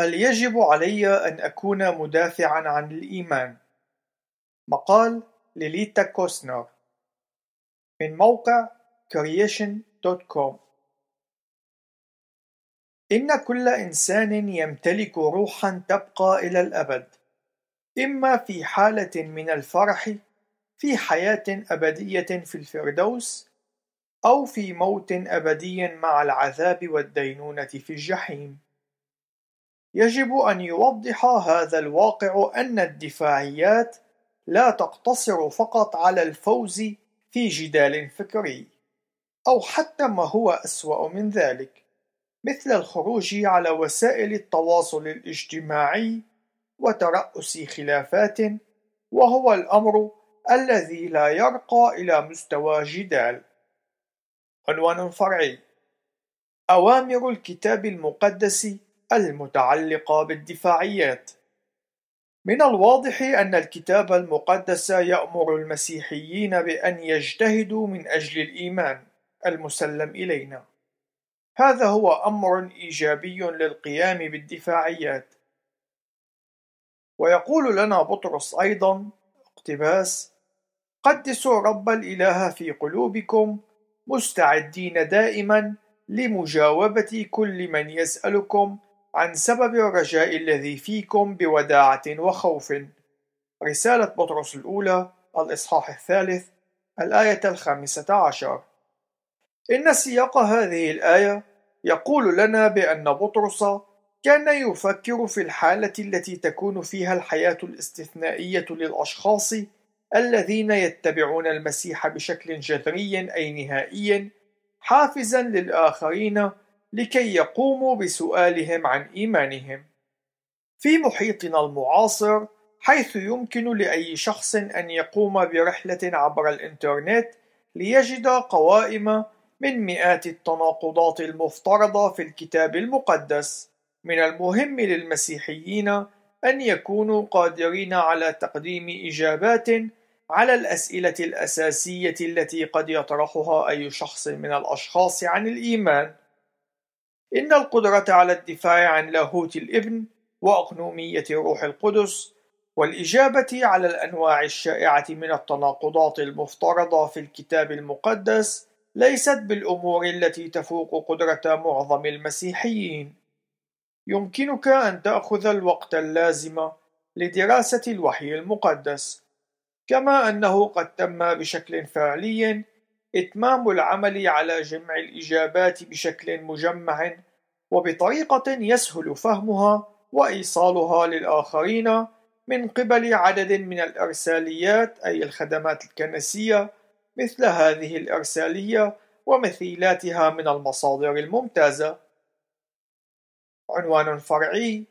هل يجب علي أن أكون مدافعًا عن الإيمان؟ مقال ليليتا كوسنر من موقع creation.com إن كل إنسان يمتلك روحًا تبقى إلى الأبد، إما في حالة من الفرح في حياة أبدية في الفردوس، أو في موت أبدي مع العذاب والدينونة في الجحيم. يجب أن يوضح هذا الواقع أن الدفاعيات لا تقتصر فقط على الفوز في جدال فكري، أو حتى ما هو أسوأ من ذلك، مثل الخروج على وسائل التواصل الاجتماعي وترأس خلافات، وهو الأمر الذي لا يرقى إلى مستوى جدال. عنوان فرعي: أوامر الكتاب المقدس المتعلقة بالدفاعيات من الواضح أن الكتاب المقدس يأمر المسيحيين بأن يجتهدوا من أجل الإيمان المسلم إلينا. هذا هو أمر إيجابي للقيام بالدفاعيات. ويقول لنا بطرس أيضا اقتباس: قدسوا رب الإله في قلوبكم مستعدين دائما لمجاوبة كل من يسألكم عن سبب الرجاء الذي فيكم بوداعة وخوف. رسالة بطرس الأولى الإصحاح الثالث الآية الخامسة عشر. إن سياق هذه الآية يقول لنا بأن بطرس كان يفكر في الحالة التي تكون فيها الحياة الاستثنائية للأشخاص الذين يتبعون المسيح بشكل جذري أي نهائي حافزا للآخرين لكي يقوموا بسؤالهم عن إيمانهم. في محيطنا المعاصر، حيث يمكن لأي شخص أن يقوم برحلة عبر الإنترنت ليجد قوائم من مئات التناقضات المفترضة في الكتاب المقدس، من المهم للمسيحيين أن يكونوا قادرين على تقديم إجابات على الأسئلة الأساسية التي قد يطرحها أي شخص من الأشخاص عن الإيمان. إن القدرة على الدفاع عن لاهوت الإبن وأقنومية روح القدس والإجابة على الأنواع الشائعة من التناقضات المفترضة في الكتاب المقدس ليست بالأمور التي تفوق قدرة معظم المسيحيين. يمكنك أن تأخذ الوقت اللازم لدراسة الوحي المقدس، كما أنه قد تم بشكل فعلي إتمام العمل على جمع الإجابات بشكل مجمع وبطريقة يسهل فهمها وإيصالها للآخرين من قبل عدد من الإرساليات أي الخدمات الكنسية مثل هذه الإرسالية ومثيلاتها من المصادر الممتازة. عنوان فرعي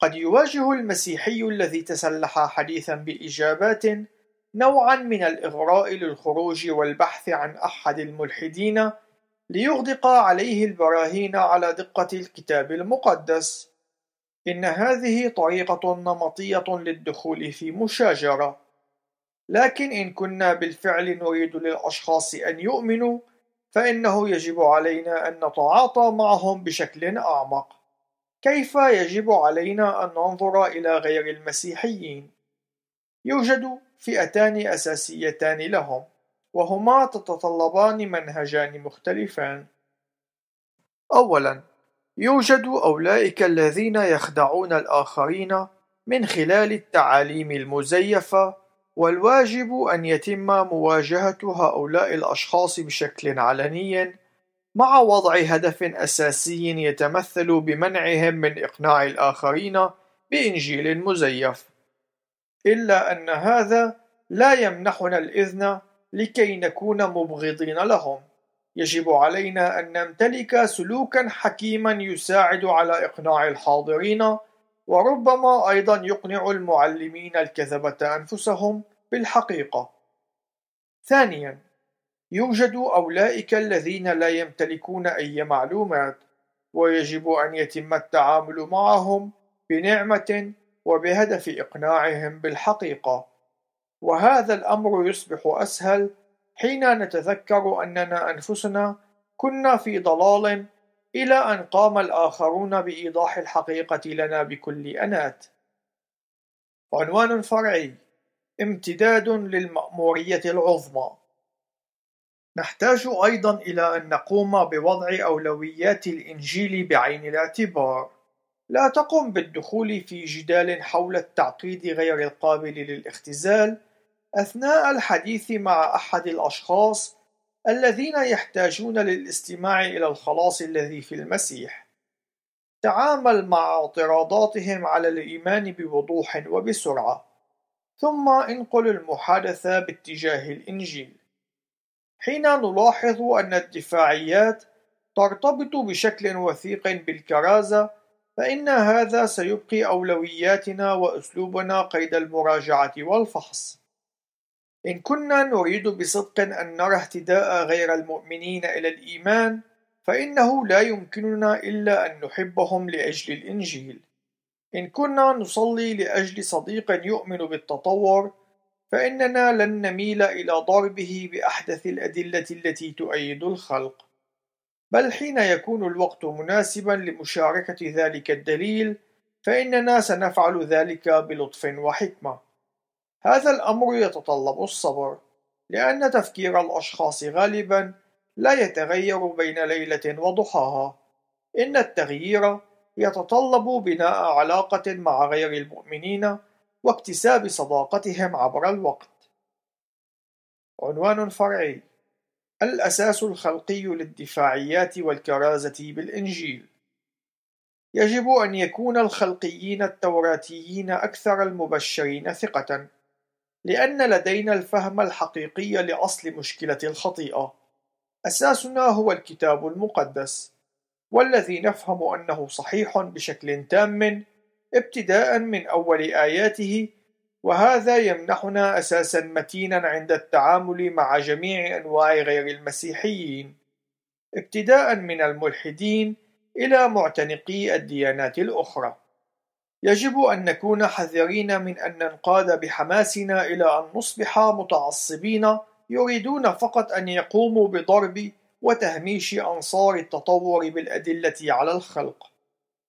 قد يواجه المسيحي الذي تسلح حديثا بإجابات نوعا من الإغراء للخروج والبحث عن أحد الملحدين ليغدق عليه البراهين على دقة الكتاب المقدس. إن هذه طريقة نمطية للدخول في مشاجرة، لكن إن كنا بالفعل نريد للأشخاص أن يؤمنوا، فإنه يجب علينا أن نتعاطى معهم بشكل أعمق. كيف يجب علينا أن ننظر إلى غير المسيحيين؟ يوجد فئتان أساسيتان لهم وهما تتطلبان منهجان مختلفان. أولا يوجد أولئك الذين يخدعون الآخرين من خلال التعاليم المزيفة والواجب أن يتم مواجهة هؤلاء الأشخاص بشكل علني مع وضع هدف أساسي يتمثل بمنعهم من إقناع الآخرين بإنجيل مزيف. إلا أن هذا لا يمنحنا الإذن لكي نكون مبغضين لهم. يجب علينا أن نمتلك سلوكا حكيما يساعد على إقناع الحاضرين وربما أيضا يقنع المعلمين الكذبة أنفسهم بالحقيقة. ثانيا يوجد أولئك الذين لا يمتلكون أي معلومات ويجب أن يتم التعامل معهم بنعمة وبهدف إقناعهم بالحقيقة. وهذا الأمر يصبح أسهل حين نتذكر أننا أنفسنا كنا في ضلال إلى أن قام الآخرون بإيضاح الحقيقة لنا بكل أنات. عنوان فرعي امتداد للمأمورية العظمى نحتاج أيضا إلى أن نقوم بوضع أولويات الإنجيل بعين الاعتبار لا تقم بالدخول في جدال حول التعقيد غير القابل للاختزال أثناء الحديث مع أحد الأشخاص الذين يحتاجون للاستماع إلى الخلاص الذي في المسيح. تعامل مع اعتراضاتهم على الإيمان بوضوح وبسرعة، ثم انقل المحادثة باتجاه الإنجيل. حين نلاحظ أن الدفاعيات ترتبط بشكل وثيق بالكرازة، فإن هذا سيبقي أولوياتنا وأسلوبنا قيد المراجعة والفحص. إن كنا نريد بصدق أن نرى اهتداء غير المؤمنين إلى الإيمان، فإنه لا يمكننا إلا أن نحبهم لأجل الإنجيل. إن كنا نصلي لأجل صديق يؤمن بالتطور، فإننا لن نميل إلى ضربه بأحدث الأدلة التي تؤيد الخلق. بل حين يكون الوقت مناسبا لمشاركة ذلك الدليل، فإننا سنفعل ذلك بلطف وحكمة. هذا الأمر يتطلب الصبر، لأن تفكير الأشخاص غالبًا لا يتغير بين ليلة وضحاها. إن التغيير يتطلب بناء علاقة مع غير المؤمنين واكتساب صداقتهم عبر الوقت. عنوان فرعي: الأساس الخلقي للدفاعيات والكرازة بالإنجيل. يجب أن يكون الخلقيين التوراتيين أكثر المبشرين ثقة، لأن لدينا الفهم الحقيقي لأصل مشكلة الخطيئة. أساسنا هو الكتاب المقدس، والذي نفهم أنه صحيح بشكل تام ابتداء من أول آياته، وهذا يمنحنا أساسا متينا عند التعامل مع جميع أنواع غير المسيحيين، ابتداء من الملحدين إلى معتنقي الديانات الأخرى. يجب أن نكون حذرين من أن ننقاد بحماسنا إلى أن نصبح متعصبين يريدون فقط أن يقوموا بضرب وتهميش أنصار التطور بالأدلة على الخلق.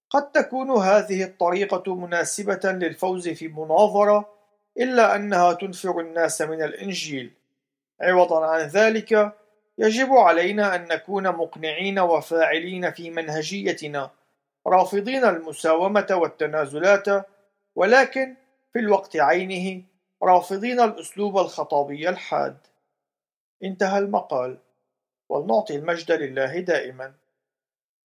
قد تكون هذه الطريقة مناسبة للفوز في مناظرة، إلا أنها تنفر الناس من الإنجيل. عوضا عن ذلك، يجب علينا أن نكون مقنعين وفاعلين في منهجيتنا رافضين المساومة والتنازلات ولكن في الوقت عينه رافضين الأسلوب الخطابي الحاد. انتهى المقال ولنعطي المجد لله دائما.